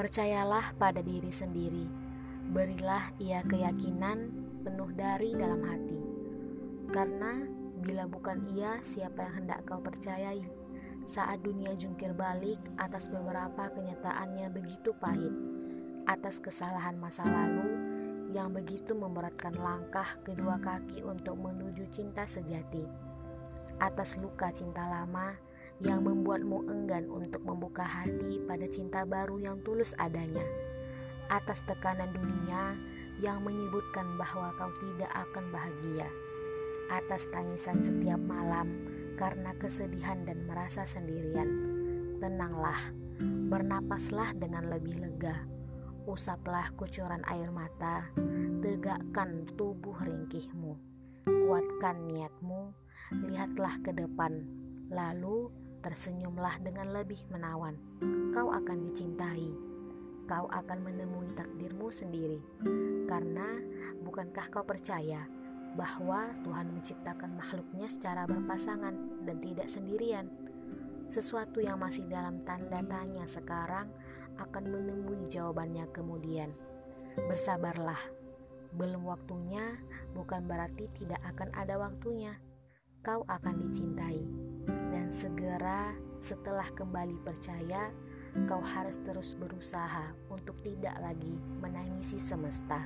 Percayalah pada diri sendiri, berilah ia keyakinan penuh dari dalam hati, karena bila bukan ia, siapa yang hendak kau percayai? Saat dunia jungkir balik atas beberapa kenyataannya begitu pahit, atas kesalahan masa lalu yang begitu memberatkan langkah kedua kaki untuk menuju cinta sejati, atas luka cinta lama yang membuatmu enggan untuk membuka hati pada cinta baru yang tulus adanya. Atas tekanan dunia yang menyebutkan bahwa kau tidak akan bahagia. Atas tangisan setiap malam karena kesedihan dan merasa sendirian. Tenanglah, bernapaslah dengan lebih lega. Usaplah kucuran air mata, tegakkan tubuh ringkihmu. Kuatkan niatmu, lihatlah ke depan, lalu Tersenyumlah dengan lebih menawan. Kau akan dicintai. Kau akan menemui takdirmu sendiri. Karena bukankah kau percaya bahwa Tuhan menciptakan makhluknya secara berpasangan dan tidak sendirian? Sesuatu yang masih dalam tanda tanya sekarang akan menemui jawabannya kemudian. Bersabarlah. Belum waktunya bukan berarti tidak akan ada waktunya. Kau akan dicintai segera setelah kembali percaya, kau harus terus berusaha untuk tidak lagi menangisi semesta.